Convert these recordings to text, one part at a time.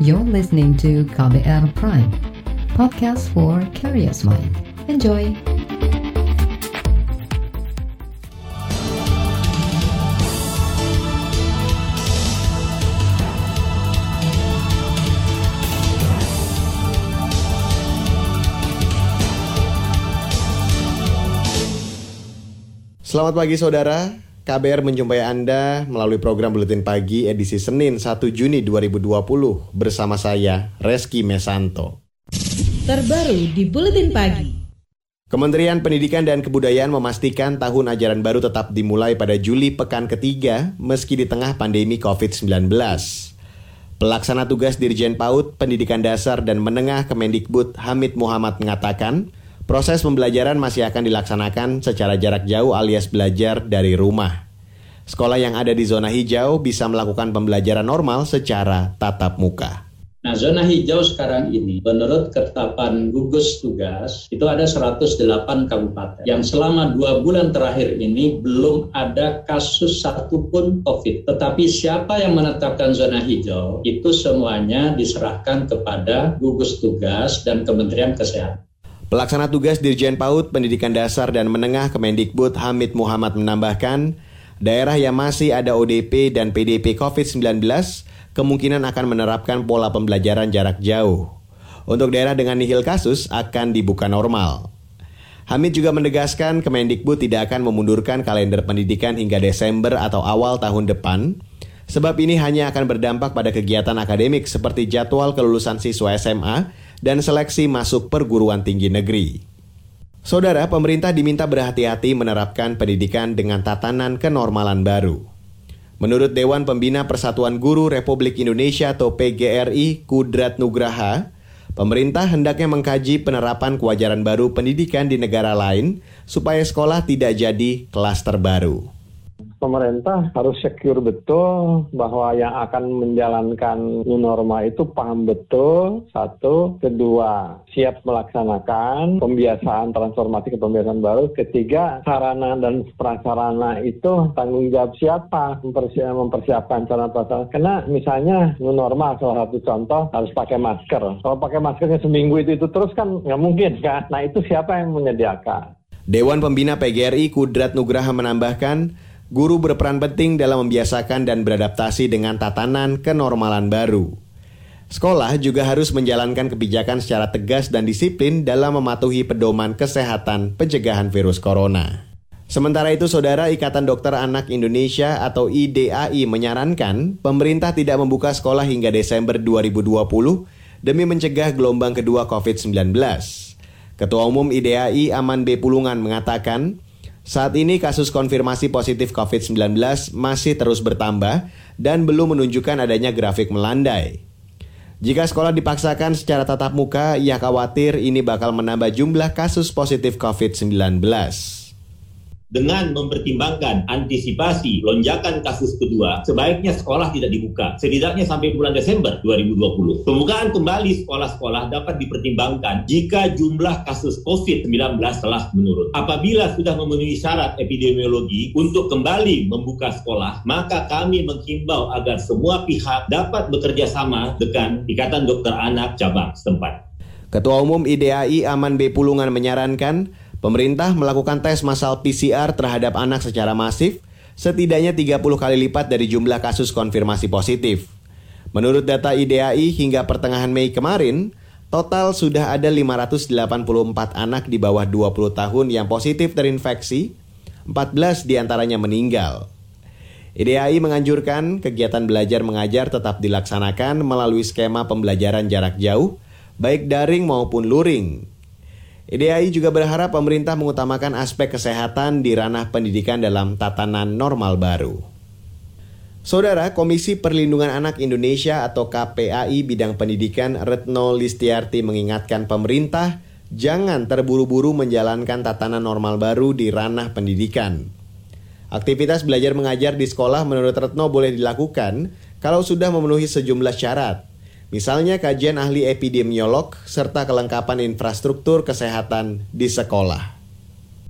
You're listening to KBR Prime, podcast for curious mind. Enjoy! Selamat pagi saudara, KBR menjumpai Anda melalui program Buletin Pagi edisi Senin 1 Juni 2020 bersama saya, Reski Mesanto. Terbaru di Buletin Pagi. Kementerian Pendidikan dan Kebudayaan memastikan tahun ajaran baru tetap dimulai pada Juli pekan ketiga meski di tengah pandemi COVID-19. Pelaksana tugas Dirjen PAUD Pendidikan Dasar dan Menengah Kemendikbud Hamid Muhammad mengatakan, Proses pembelajaran masih akan dilaksanakan secara jarak jauh alias belajar dari rumah. Sekolah yang ada di zona hijau bisa melakukan pembelajaran normal secara tatap muka. Nah, zona hijau sekarang ini, menurut ketetapan gugus tugas, itu ada 108 kabupaten yang selama dua bulan terakhir ini belum ada kasus satupun COVID. Tetapi siapa yang menetapkan zona hijau, itu semuanya diserahkan kepada gugus tugas dan Kementerian Kesehatan. Pelaksana tugas Dirjen PAUD Pendidikan Dasar dan Menengah Kemendikbud Hamid Muhammad menambahkan, daerah yang masih ada ODP dan PDP COVID-19 kemungkinan akan menerapkan pola pembelajaran jarak jauh. Untuk daerah dengan nihil kasus akan dibuka normal. Hamid juga menegaskan Kemendikbud tidak akan memundurkan kalender pendidikan hingga Desember atau awal tahun depan, sebab ini hanya akan berdampak pada kegiatan akademik seperti jadwal kelulusan siswa SMA dan seleksi masuk perguruan tinggi negeri. Saudara, pemerintah diminta berhati-hati menerapkan pendidikan dengan tatanan kenormalan baru. Menurut Dewan Pembina Persatuan Guru Republik Indonesia atau PGRI Kudrat Nugraha, pemerintah hendaknya mengkaji penerapan kewajaran baru pendidikan di negara lain supaya sekolah tidak jadi klaster baru pemerintah harus secure betul bahwa yang akan menjalankan new normal itu paham betul. Satu. Kedua siap melaksanakan pembiasaan transformasi ke pembiasaan baru. Ketiga sarana dan prasarana itu tanggung jawab siapa? Mempersiapkan sarana prasarana. Karena misalnya new normal salah satu contoh harus pakai masker. Kalau pakai maskernya seminggu itu itu terus kan nggak mungkin kan? Nah itu siapa yang menyediakan? Dewan Pembina PGRI Kudrat Nugraha menambahkan, guru berperan penting dalam membiasakan dan beradaptasi dengan tatanan kenormalan baru. Sekolah juga harus menjalankan kebijakan secara tegas dan disiplin dalam mematuhi pedoman kesehatan pencegahan virus corona. Sementara itu, Saudara Ikatan Dokter Anak Indonesia atau IDAI menyarankan pemerintah tidak membuka sekolah hingga Desember 2020 demi mencegah gelombang kedua COVID-19. Ketua Umum IDAI Aman B. Pulungan mengatakan, saat ini kasus konfirmasi positif COVID-19 masih terus bertambah dan belum menunjukkan adanya grafik melandai. Jika sekolah dipaksakan secara tatap muka, ia khawatir ini bakal menambah jumlah kasus positif COVID-19 dengan mempertimbangkan antisipasi lonjakan kasus kedua, sebaiknya sekolah tidak dibuka, setidaknya sampai bulan Desember 2020. Pembukaan kembali sekolah-sekolah dapat dipertimbangkan jika jumlah kasus COVID-19 telah menurun. Apabila sudah memenuhi syarat epidemiologi untuk kembali membuka sekolah, maka kami menghimbau agar semua pihak dapat bekerja sama dengan Ikatan Dokter Anak cabang setempat. Ketua Umum IDAI Aman B. Pulungan menyarankan Pemerintah melakukan tes massal PCR terhadap anak secara masif, setidaknya 30 kali lipat dari jumlah kasus konfirmasi positif. Menurut data IDAI hingga pertengahan Mei kemarin, total sudah ada 584 anak di bawah 20 tahun yang positif terinfeksi, 14 di antaranya meninggal. IDAI menganjurkan kegiatan belajar mengajar tetap dilaksanakan melalui skema pembelajaran jarak jauh, baik daring maupun luring, IDAI juga berharap pemerintah mengutamakan aspek kesehatan di ranah pendidikan dalam tatanan normal baru. Saudara, Komisi Perlindungan Anak Indonesia atau KPAI bidang pendidikan Retno Listiarti mengingatkan pemerintah jangan terburu-buru menjalankan tatanan normal baru di ranah pendidikan. Aktivitas belajar mengajar di sekolah menurut Retno boleh dilakukan kalau sudah memenuhi sejumlah syarat, Misalnya kajian ahli epidemiolog serta kelengkapan infrastruktur kesehatan di sekolah.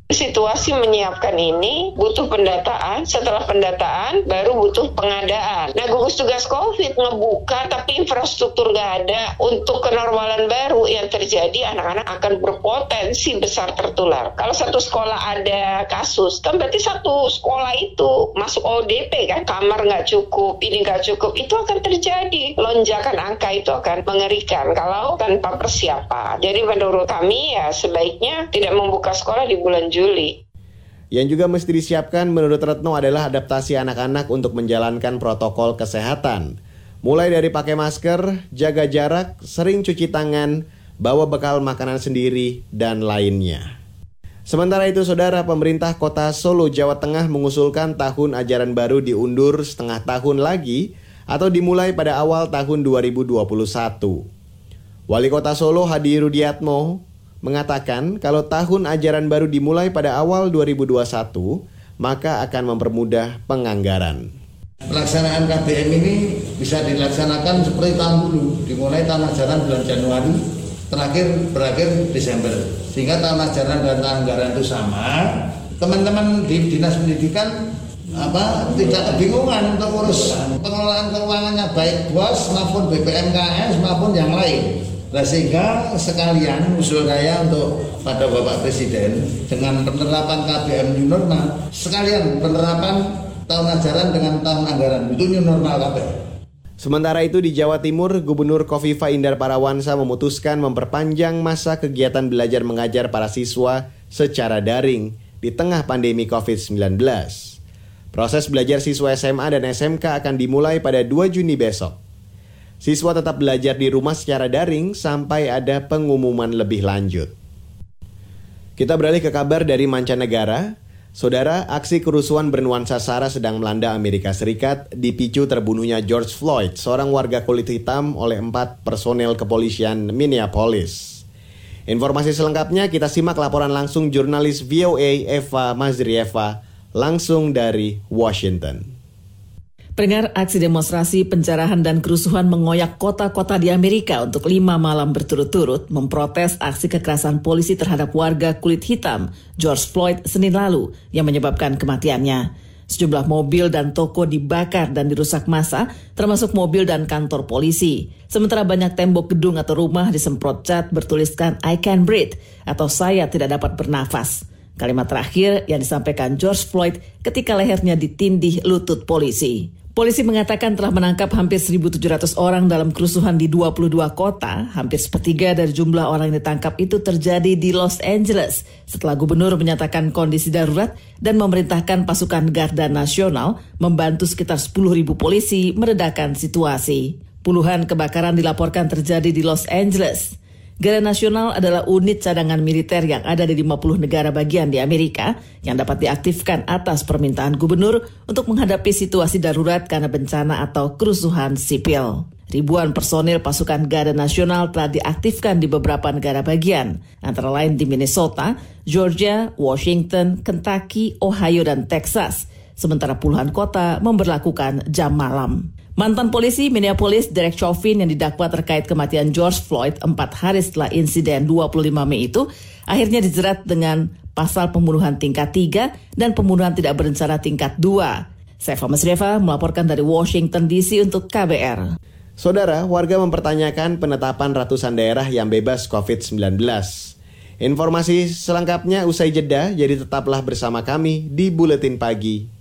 Situasi menyiapkan ini butuh pendataan, setelah pendataan baru butuh pengadaan. Nah gugus tugas COVID ngebuka tapi infrastruktur gak ada untuk kenormalan baru yang terjadi anak-anak akan berpotensi besar tertular. Kalau satu sekolah ada kasus, kan berarti satu sekolah itu masuk ODP kan, kamar nggak cukup, ini nggak cukup, itu akan terjadi. Lonjakan angka itu akan mengerikan kalau tanpa persiapan. Jadi menurut kami ya sebaiknya tidak membuka sekolah di bulan Juni Juli. Yang juga mesti disiapkan menurut Retno adalah adaptasi anak-anak untuk menjalankan protokol kesehatan. Mulai dari pakai masker, jaga jarak, sering cuci tangan, bawa bekal makanan sendiri, dan lainnya. Sementara itu, saudara pemerintah kota Solo, Jawa Tengah mengusulkan tahun ajaran baru diundur setengah tahun lagi atau dimulai pada awal tahun 2021. Wali Kota Solo Hadi Rudiatmo mengatakan kalau tahun ajaran baru dimulai pada awal 2021, maka akan mempermudah penganggaran. Pelaksanaan KBM ini bisa dilaksanakan seperti tahun dulu, dimulai tahun ajaran bulan Januari, terakhir berakhir Desember. Sehingga tahun ajaran dan tahun anggaran itu sama. Teman-teman di Dinas Pendidikan apa tidak kebingungan untuk urus pengelolaan keuangannya baik bos maupun BPMKS maupun yang lain. Nah sehingga sekalian usul saya untuk pada Bapak Presiden dengan penerapan KBM new normal sekalian penerapan tahun ajaran dengan tahun anggaran itu new normal KBM. Sementara itu di Jawa Timur, Gubernur Kofifa Indar Parawansa memutuskan memperpanjang masa kegiatan belajar mengajar para siswa secara daring di tengah pandemi COVID-19. Proses belajar siswa SMA dan SMK akan dimulai pada 2 Juni besok. Siswa tetap belajar di rumah secara daring sampai ada pengumuman lebih lanjut. Kita beralih ke kabar dari mancanegara. Saudara, aksi kerusuhan bernuansa SARA sedang melanda Amerika Serikat dipicu terbunuhnya George Floyd, seorang warga kulit hitam oleh empat personel kepolisian Minneapolis. Informasi selengkapnya kita simak laporan langsung jurnalis VOA Eva Mazrieva langsung dari Washington. Pendengar aksi demonstrasi, pencerahan, dan kerusuhan mengoyak kota-kota di Amerika untuk lima malam berturut-turut memprotes aksi kekerasan polisi terhadap warga kulit hitam George Floyd Senin lalu yang menyebabkan kematiannya. Sejumlah mobil dan toko dibakar dan dirusak massa, termasuk mobil dan kantor polisi. Sementara banyak tembok gedung atau rumah disemprot cat bertuliskan I can breathe atau saya tidak dapat bernafas. Kalimat terakhir yang disampaikan George Floyd ketika lehernya ditindih lutut polisi. Polisi mengatakan telah menangkap hampir 1.700 orang dalam kerusuhan di 22 kota. Hampir sepertiga dari jumlah orang yang ditangkap itu terjadi di Los Angeles setelah gubernur menyatakan kondisi darurat dan memerintahkan pasukan Garda Nasional membantu sekitar 10.000 polisi meredakan situasi. Puluhan kebakaran dilaporkan terjadi di Los Angeles. Garda Nasional adalah unit cadangan militer yang ada di 50 negara bagian di Amerika yang dapat diaktifkan atas permintaan gubernur untuk menghadapi situasi darurat karena bencana atau kerusuhan sipil. Ribuan personil pasukan Garda Nasional telah diaktifkan di beberapa negara bagian, antara lain di Minnesota, Georgia, Washington, Kentucky, Ohio, dan Texas. Sementara puluhan kota memberlakukan jam malam. Mantan polisi Minneapolis Derek Chauvin yang didakwa terkait kematian George Floyd empat hari setelah insiden 25 Mei itu akhirnya dijerat dengan pasal pembunuhan tingkat 3 dan pembunuhan tidak berencana tingkat 2. Saya Mas Reva melaporkan dari Washington DC untuk KBR. Saudara, warga mempertanyakan penetapan ratusan daerah yang bebas COVID-19. Informasi selengkapnya usai jeda, jadi tetaplah bersama kami di Buletin Pagi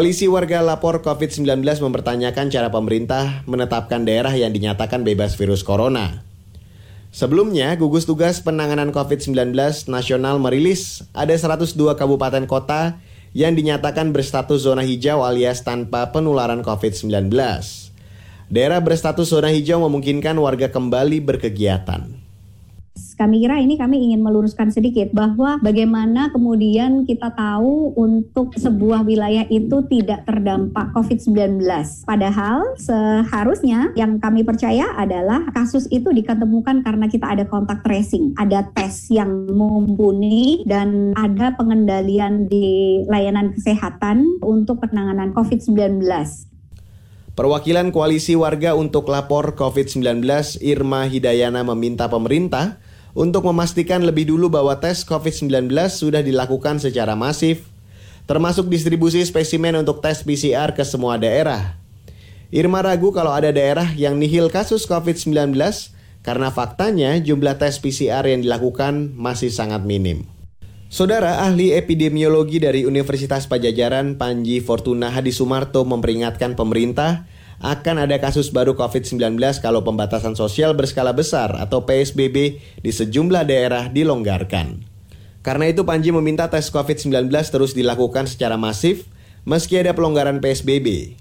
Koalisi warga lapor COVID-19 mempertanyakan cara pemerintah menetapkan daerah yang dinyatakan bebas virus corona. Sebelumnya, gugus tugas penanganan COVID-19 nasional merilis ada 102 kabupaten kota yang dinyatakan berstatus zona hijau alias tanpa penularan COVID-19. Daerah berstatus zona hijau memungkinkan warga kembali berkegiatan. Kami kira ini kami ingin meluruskan sedikit bahwa bagaimana kemudian kita tahu untuk sebuah wilayah itu tidak terdampak COVID-19. Padahal seharusnya yang kami percaya adalah kasus itu diketemukan karena kita ada kontak tracing, ada tes yang mumpuni dan ada pengendalian di layanan kesehatan untuk penanganan COVID-19. Perwakilan Koalisi Warga untuk Lapor COVID-19 Irma Hidayana meminta pemerintah untuk memastikan lebih dulu bahwa tes COVID-19 sudah dilakukan secara masif, termasuk distribusi spesimen untuk tes PCR ke semua daerah. Irma ragu kalau ada daerah yang nihil kasus COVID-19 karena faktanya jumlah tes PCR yang dilakukan masih sangat minim. Saudara ahli epidemiologi dari Universitas Pajajaran Panji Fortuna Hadi Sumarto memperingatkan pemerintah akan ada kasus baru COVID-19 kalau pembatasan sosial berskala besar atau PSBB di sejumlah daerah dilonggarkan. Karena itu Panji meminta tes COVID-19 terus dilakukan secara masif meski ada pelonggaran PSBB.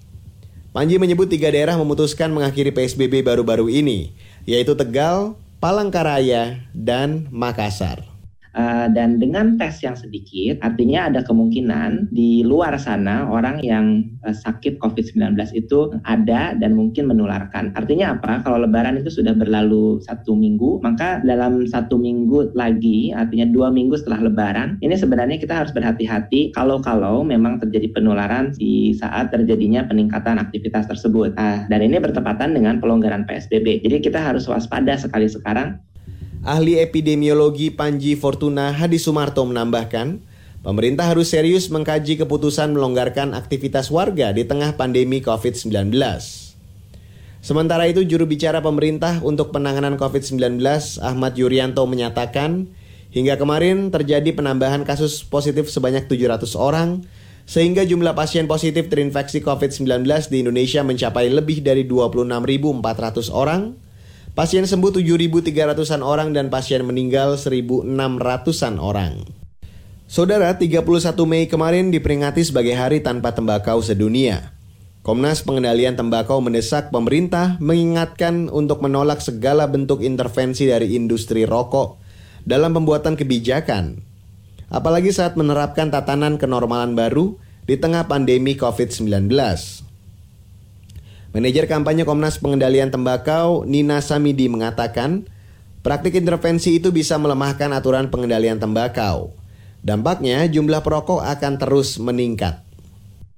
Panji menyebut tiga daerah memutuskan mengakhiri PSBB baru-baru ini, yaitu Tegal, Palangkaraya, dan Makassar. Uh, dan dengan tes yang sedikit, artinya ada kemungkinan di luar sana orang yang uh, sakit COVID-19 itu ada dan mungkin menularkan. Artinya apa? Kalau Lebaran itu sudah berlalu satu minggu, maka dalam satu minggu lagi, artinya dua minggu setelah Lebaran, ini sebenarnya kita harus berhati-hati kalau-kalau memang terjadi penularan di saat terjadinya peningkatan aktivitas tersebut. Uh, dan ini bertepatan dengan pelonggaran PSBB. Jadi kita harus waspada sekali sekarang Ahli epidemiologi Panji Fortuna Hadi Sumarto menambahkan, pemerintah harus serius mengkaji keputusan melonggarkan aktivitas warga di tengah pandemi COVID-19. Sementara itu, juru bicara pemerintah untuk penanganan COVID-19 Ahmad Yuryanto menyatakan, hingga kemarin terjadi penambahan kasus positif sebanyak 700 orang, sehingga jumlah pasien positif terinfeksi COVID-19 di Indonesia mencapai lebih dari 26.400 orang, Pasien sembuh 7.300-an orang dan pasien meninggal 1.600-an orang. Saudara, 31 Mei kemarin diperingati sebagai hari tanpa tembakau sedunia. Komnas Pengendalian Tembakau mendesak pemerintah mengingatkan untuk menolak segala bentuk intervensi dari industri rokok dalam pembuatan kebijakan. Apalagi saat menerapkan tatanan kenormalan baru di tengah pandemi COVID-19. Manajer kampanye Komnas Pengendalian Tembakau, Nina Samidi mengatakan, praktik intervensi itu bisa melemahkan aturan pengendalian tembakau. Dampaknya jumlah perokok akan terus meningkat.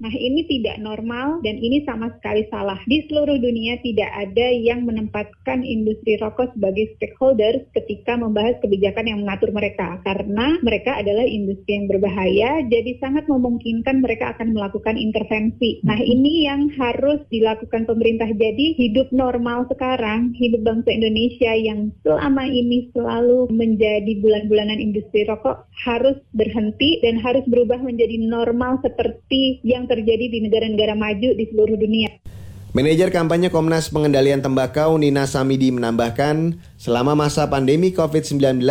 Nah ini tidak normal dan ini sama sekali salah. Di seluruh dunia tidak ada yang menempatkan industri rokok sebagai stakeholder ketika membahas kebijakan yang mengatur mereka. Karena mereka adalah industri yang berbahaya, jadi sangat memungkinkan mereka akan melakukan intervensi. Nah ini yang harus dilakukan pemerintah. Jadi hidup normal sekarang, hidup bangsa Indonesia yang selama ini selalu menjadi bulan-bulanan industri rokok harus berhenti dan harus berubah menjadi normal seperti yang terjadi di negara-negara maju di seluruh dunia. Manajer kampanye Komnas Pengendalian Tembakau Nina Samidi menambahkan, selama masa pandemi COVID-19,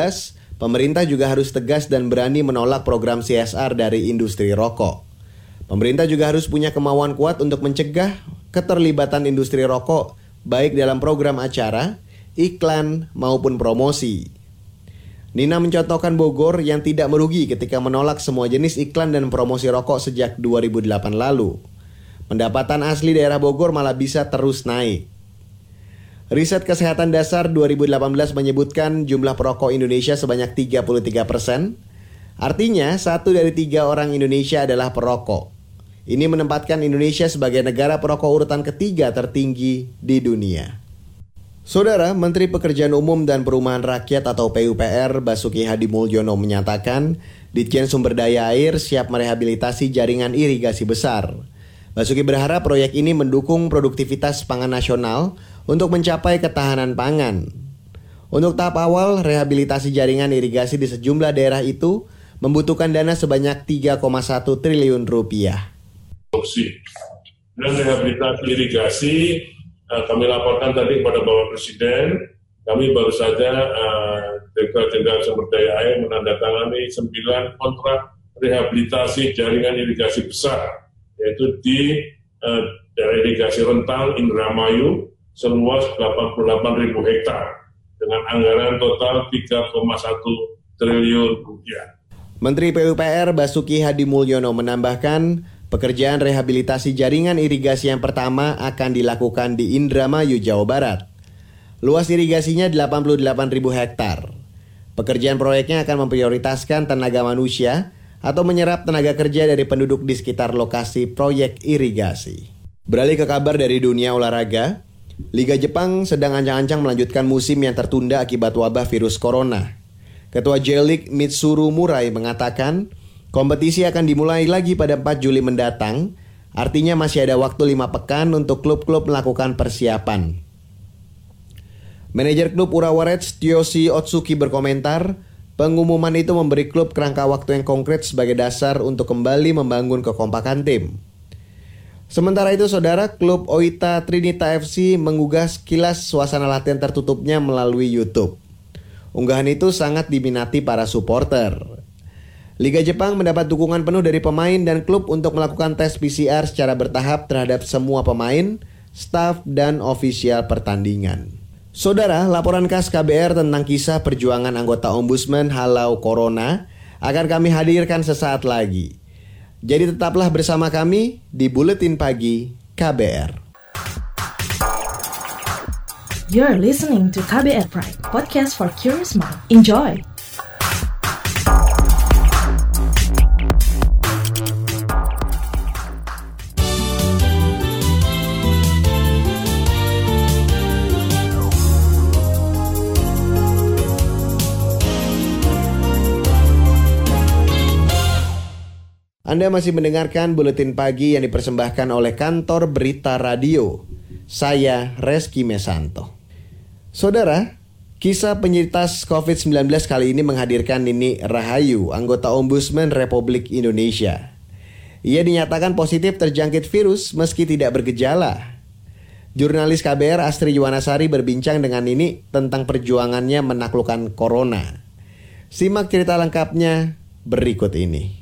pemerintah juga harus tegas dan berani menolak program CSR dari industri rokok. Pemerintah juga harus punya kemauan kuat untuk mencegah keterlibatan industri rokok baik dalam program acara, iklan, maupun promosi. Nina mencontohkan Bogor yang tidak merugi ketika menolak semua jenis iklan dan promosi rokok sejak 2008 lalu. Pendapatan asli daerah Bogor malah bisa terus naik. Riset Kesehatan Dasar 2018 menyebutkan jumlah perokok Indonesia sebanyak 33 persen. Artinya, satu dari tiga orang Indonesia adalah perokok. Ini menempatkan Indonesia sebagai negara perokok urutan ketiga tertinggi di dunia. Saudara Menteri Pekerjaan Umum dan Perumahan Rakyat atau PUPR Basuki Hadi Mulyono menyatakan Ditjen Sumber Daya Air siap merehabilitasi jaringan irigasi besar. Basuki berharap proyek ini mendukung produktivitas pangan nasional untuk mencapai ketahanan pangan. Untuk tahap awal, rehabilitasi jaringan irigasi di sejumlah daerah itu membutuhkan dana sebanyak 3,1 triliun rupiah. Dan rehabilitasi irigasi uh, kami laporkan tadi kepada Bapak Presiden, kami baru saja uh, Jenderal Sumber Daya Air menandatangani 9 kontrak rehabilitasi jaringan irigasi besar, yaitu di uh, irigasi Rentang, Indramayu, seluas 88 ribu hektar. dengan anggaran total 3,1 triliun rupiah. Menteri PUPR Basuki Hadi Mulyono menambahkan, pekerjaan rehabilitasi jaringan irigasi yang pertama akan dilakukan di Indramayu, Jawa Barat. Luas irigasinya 88.000 hektar. Pekerjaan proyeknya akan memprioritaskan tenaga manusia atau menyerap tenaga kerja dari penduduk di sekitar lokasi proyek irigasi. Beralih ke kabar dari dunia olahraga, Liga Jepang sedang ancang-ancang melanjutkan musim yang tertunda akibat wabah virus corona. Ketua J-League Mitsuru Murai mengatakan, kompetisi akan dimulai lagi pada 4 Juli mendatang, artinya masih ada waktu 5 pekan untuk klub-klub melakukan persiapan. Manajer klub Urawa Reds Otsuki berkomentar, pengumuman itu memberi klub kerangka waktu yang konkret sebagai dasar untuk kembali membangun kekompakan tim. Sementara itu, saudara klub Oita Trinita FC menggugah sekilas suasana latihan tertutupnya melalui YouTube. Unggahan itu sangat diminati para supporter. Liga Jepang mendapat dukungan penuh dari pemain dan klub untuk melakukan tes PCR secara bertahap terhadap semua pemain, staf, dan ofisial pertandingan. Saudara, laporan khas KBR tentang kisah perjuangan anggota Ombudsman Halau Corona akan kami hadirkan sesaat lagi. Jadi tetaplah bersama kami di Buletin Pagi KBR. You're listening to KBR Pride, podcast for curious mind. Enjoy! Anda masih mendengarkan buletin pagi yang dipersembahkan oleh kantor Berita Radio. Saya Reski Mesanto. Saudara, kisah penyintas COVID-19 kali ini menghadirkan Nini Rahayu, anggota Ombudsman Republik Indonesia. Ia dinyatakan positif terjangkit virus meski tidak bergejala. Jurnalis KBR Astri Yuwanasari berbincang dengan Nini tentang perjuangannya menaklukkan corona. Simak cerita lengkapnya berikut ini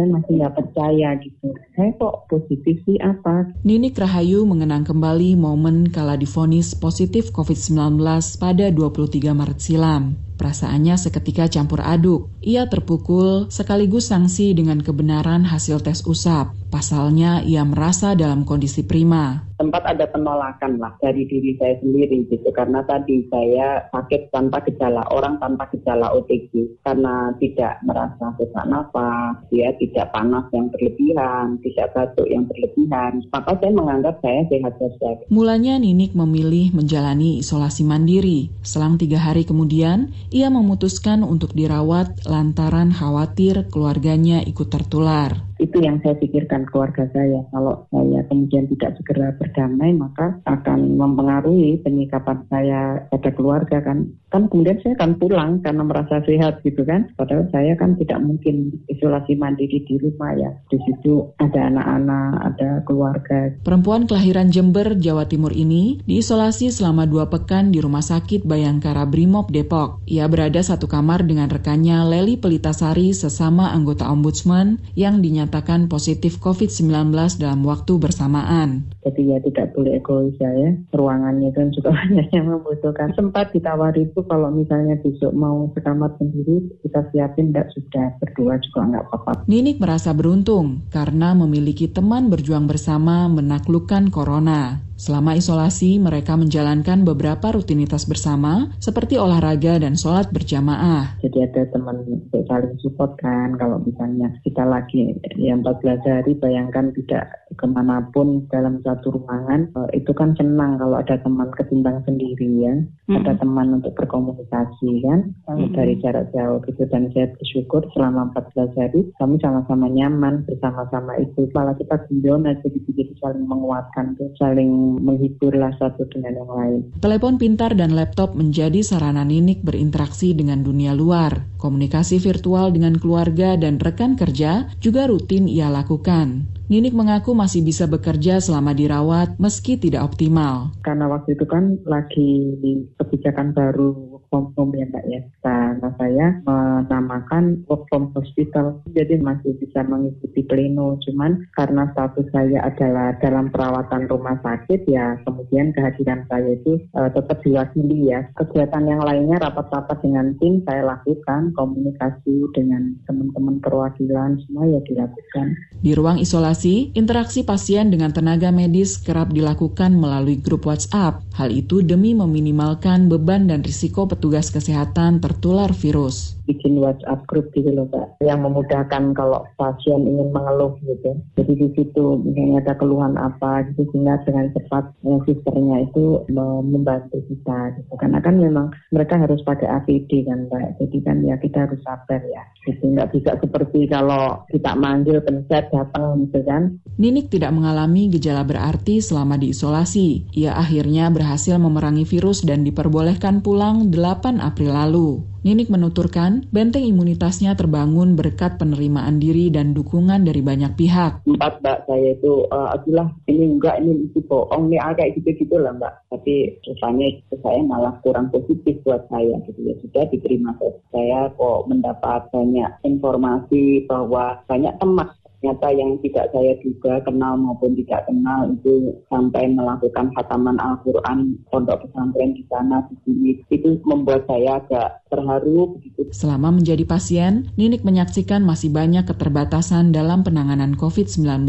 saya masih nggak percaya gitu. Saya kok positif sih apa? Nini Rahayu mengenang kembali momen kala difonis positif COVID-19 pada 23 Maret silam. Perasaannya seketika campur aduk. Ia terpukul sekaligus sanksi dengan kebenaran hasil tes usap. Pasalnya, ia merasa dalam kondisi prima. Sempat ada penolakan lah dari diri saya sendiri gitu. Karena tadi saya sakit tanpa gejala, orang tanpa gejala OTG. Karena tidak merasa sesak nafas, ya tidak panas yang berlebihan, tidak batuk yang berlebihan. Maka saya menganggap saya sehat saja. Mulanya Ninik memilih menjalani isolasi mandiri. Selang tiga hari kemudian, ia memutuskan untuk dirawat lantaran khawatir keluarganya ikut tertular itu yang saya pikirkan keluarga saya. Kalau saya kemudian tidak segera berdamai, maka akan mempengaruhi penyikapan saya pada keluarga kan. Kan kemudian saya akan pulang karena merasa sehat gitu kan. Padahal saya kan tidak mungkin isolasi mandiri di rumah ya. Di situ ada anak-anak, ada keluarga. Perempuan kelahiran Jember, Jawa Timur ini diisolasi selama dua pekan di Rumah Sakit Bayangkara Brimob Depok. Ia berada satu kamar dengan rekannya Leli Pelitasari sesama anggota ombudsman yang dinyatakan dinyatakan positif COVID-19 dalam waktu bersamaan. Jadi ya tidak boleh egois ya, ya. Ruangannya kan juga banyak yang membutuhkan. Sempat ditawari itu kalau misalnya besok mau sekamar sendiri, kita siapin tidak sudah berdua juga nggak apa-apa. Ninik merasa beruntung karena memiliki teman berjuang bersama menaklukkan corona. Selama isolasi, mereka menjalankan beberapa rutinitas bersama, seperti olahraga dan sholat berjamaah. Jadi ada teman saling support kan, kalau misalnya kita lagi yang 14 hari, bayangkan tidak ke mana pun dalam satu ruangan, eh, itu kan senang kalau ada teman ketimbang sendiri ya. Mm-hmm. Ada teman untuk berkomunikasi kan, mm-hmm. dari jarak jauh gitu. Dan saya bersyukur selama 14 hari, kami sama-sama nyaman bersama-sama itu. Malah kita guyon aja gitu, jadi saling menguatkan, saling menghiburlah satu dengan yang lain. Telepon pintar dan laptop menjadi sarana Ninik berinteraksi dengan dunia luar. Komunikasi virtual dengan keluarga dan rekan kerja juga rutin ia lakukan. Ninik mengaku masih bisa bekerja selama dirawat meski tidak optimal. Karena waktu itu kan lagi di kebijakan baru from ya Mbak ya. Nah, saya menamakan work from hospital. Jadi masih bisa mengikuti pleno. Cuman karena status saya adalah dalam perawatan rumah sakit, ya kemudian kehadiran saya itu uh, tetap diwakili ya. Kegiatan yang lainnya rapat-rapat dengan tim saya lakukan, komunikasi dengan teman-teman perwakilan semua ya dilakukan. Di ruang isolasi, interaksi pasien dengan tenaga medis kerap dilakukan melalui grup WhatsApp. Hal itu demi meminimalkan beban dan risiko petugas kesehatan tertular virus. Bikin WhatsApp grup gitu loh Mbak, yang memudahkan kalau pasien ingin mengeluh gitu. Jadi di situ misalnya ada keluhan apa gitu, sehingga dengan cepat yang sisternya itu membantu kita gitu. Karena kan memang mereka harus pakai APD kan Mbak, jadi kan ya kita harus sabar ya. Gitu. Nggak bisa seperti kalau kita manggil pencet datang gitu kan. Ninik tidak mengalami gejala berarti selama diisolasi. Ia akhirnya berhasil memerangi virus dan diperbolehkan pulang 8 April lalu. Ninik menuturkan, benteng imunitasnya terbangun berkat penerimaan diri dan dukungan dari banyak pihak. Empat mbak saya itu, uh, itulah ini enggak, ini itu bohong, ini agak gitu-gitu lah mbak. Tapi rupanya saya malah kurang positif buat saya gitu ya. Sudah diterima saya kok mendapat banyak informasi bahwa banyak teman ternyata yang tidak saya duga kenal maupun tidak kenal itu sampai melakukan khataman Al-Quran pondok pesantren di sana di sini itu membuat saya agak terharu begitu. Selama menjadi pasien, Ninik menyaksikan masih banyak keterbatasan dalam penanganan COVID-19.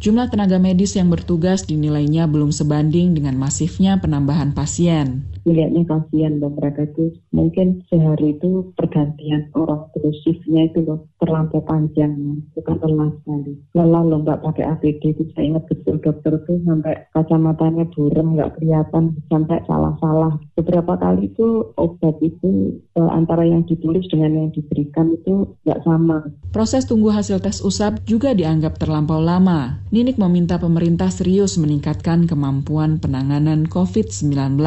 Jumlah tenaga medis yang bertugas dinilainya belum sebanding dengan masifnya penambahan pasien. Melihatnya kasihan dan mereka itu mungkin sehari itu pergantian orang terus shiftnya itu loh terlampau panjangnya itu kan lelah sekali. Lelah loh nggak pakai APD itu saya ingat betul dokter itu sampai kacamatanya burem nggak kelihatan sampai salah-salah. Beberapa kali itu obat itu eh, antara yang ditulis dengan yang diberikan itu nggak sama. Proses tunggu hasil tes usap juga dianggap terlampau lama Ninik meminta pemerintah serius meningkatkan kemampuan penanganan COVID-19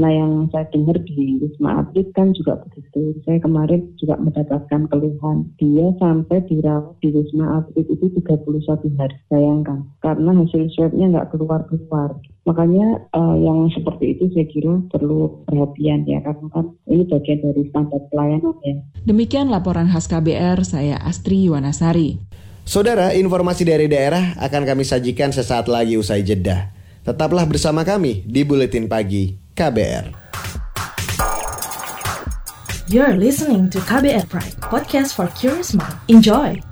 nah yang saya dengar di Wisma Atlet kan juga begitu. Saya kemarin juga mendapatkan keluhan. Dia sampai dirawat di Wisma Atlet itu 31 hari. Bayangkan. Karena hasil swabnya nggak keluar-keluar. Makanya uh, yang seperti itu saya kira perlu perhatian ya. Karena kan ini bagian dari standar pelayanan ya. Demikian laporan khas KBR, saya Astri Yuwanasari. Saudara, informasi dari daerah akan kami sajikan sesaat lagi usai jeda. Tetaplah bersama kami di Buletin Pagi KBR. You're listening to KBR Pride, podcast for curious mind. Enjoy!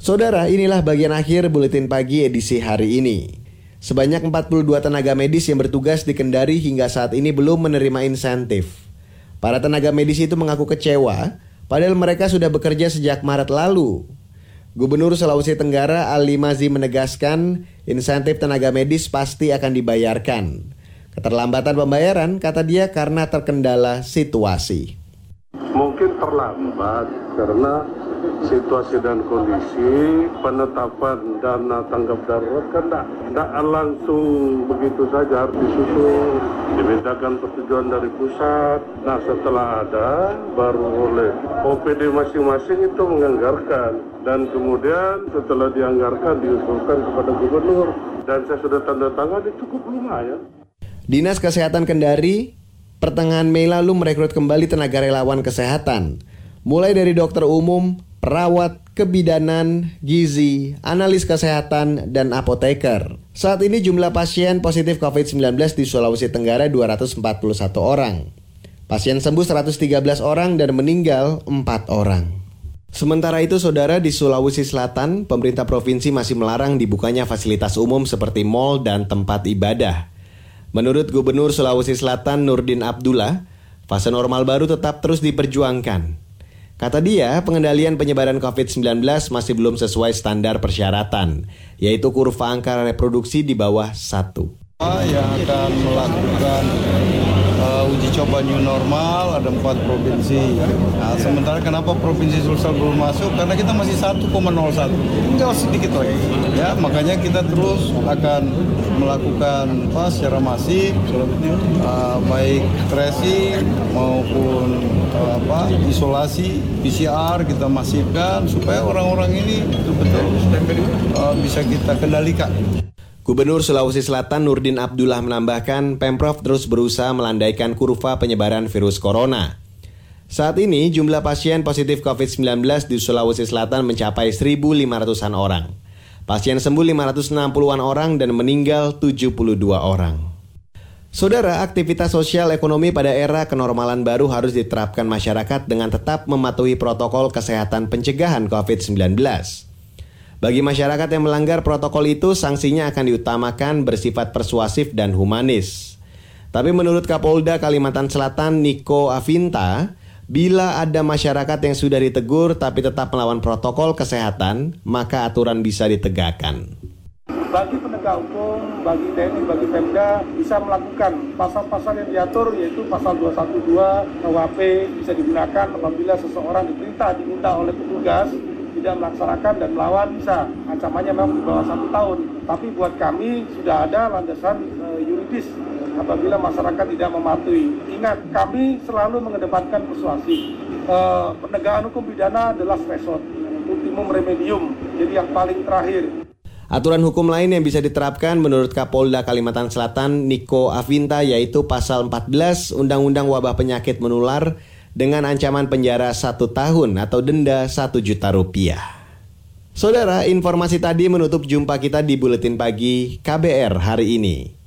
Saudara, inilah bagian akhir buletin pagi edisi hari ini. Sebanyak 42 tenaga medis yang bertugas di Kendari hingga saat ini belum menerima insentif. Para tenaga medis itu mengaku kecewa, padahal mereka sudah bekerja sejak Maret lalu. Gubernur Sulawesi Tenggara Ali Mazi menegaskan insentif tenaga medis pasti akan dibayarkan. Keterlambatan pembayaran kata dia karena terkendala situasi. Mungkin terlambat karena situasi dan kondisi penetapan dana tanggap darurat kan tidak langsung begitu saja harus disusun. Dimintakan persetujuan dari pusat. Nah setelah ada baru oleh OPD masing-masing itu menganggarkan. Dan kemudian setelah dianggarkan diusulkan kepada gubernur. Dan saya sudah tanda tangan itu cukup lumayan. Dinas Kesehatan Kendari pertengahan Mei lalu merekrut kembali tenaga relawan kesehatan. Mulai dari dokter umum, perawat, kebidanan, gizi, analis kesehatan, dan apoteker. Saat ini jumlah pasien positif COVID-19 di Sulawesi Tenggara 241 orang. Pasien sembuh 113 orang dan meninggal 4 orang. Sementara itu, saudara di Sulawesi Selatan, pemerintah provinsi masih melarang dibukanya fasilitas umum seperti mal dan tempat ibadah. Menurut Gubernur Sulawesi Selatan Nurdin Abdullah, fase normal baru tetap terus diperjuangkan. Kata dia, pengendalian penyebaran COVID-19 masih belum sesuai standar persyaratan, yaitu kurva angka reproduksi di bawah satu. Yang akan melakukan uji coba new normal ada empat provinsi. Nah, sementara kenapa provinsi Sulsel belum masuk? Karena kita masih 1,01, tinggal sedikit lagi. Ya, makanya kita terus akan melakukan apa secara masif, uh, baik tracing maupun uh, apa isolasi PCR kita masifkan supaya orang-orang ini betul-betul uh, bisa kita kendalikan. Gubernur Sulawesi Selatan Nurdin Abdullah menambahkan, Pemprov terus berusaha melandaikan kurva penyebaran virus corona. Saat ini jumlah pasien positif COVID-19 di Sulawesi Selatan mencapai 1.500-an orang. Pasien sembuh 560-an orang dan meninggal 72 orang. Saudara, aktivitas sosial ekonomi pada era kenormalan baru harus diterapkan masyarakat dengan tetap mematuhi protokol kesehatan pencegahan COVID-19. Bagi masyarakat yang melanggar protokol itu, sanksinya akan diutamakan bersifat persuasif dan humanis. Tapi menurut Kapolda Kalimantan Selatan Niko Avinta, bila ada masyarakat yang sudah ditegur tapi tetap melawan protokol kesehatan, maka aturan bisa ditegakkan bagi penegak hukum, bagi TNI, bagi Pemda bisa melakukan pasal-pasal yang diatur yaitu pasal 212 KUHP bisa digunakan apabila seseorang diperintah diminta oleh petugas tidak melaksanakan dan melawan bisa. Ancamannya memang di bawah satu tahun. Tapi buat kami sudah ada landasan e, yuridis apabila masyarakat tidak mematuhi. Ingat kami selalu mengedepankan persuasi. E, penegakan hukum pidana adalah resort ultimum remedium jadi yang paling terakhir. Aturan hukum lain yang bisa diterapkan menurut Kapolda Kalimantan Selatan Niko Avinta yaitu pasal 14 Undang-Undang Wabah Penyakit Menular dengan ancaman penjara satu tahun atau denda satu juta rupiah. Saudara, informasi tadi menutup jumpa kita di Buletin Pagi KBR hari ini.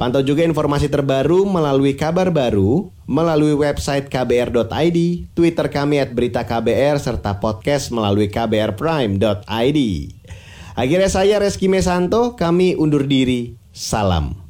Pantau juga informasi terbaru melalui kabar baru, melalui website kbr.id, Twitter kami at berita KBR, serta podcast melalui kbrprime.id. Akhirnya saya Reski Mesanto, kami undur diri. Salam.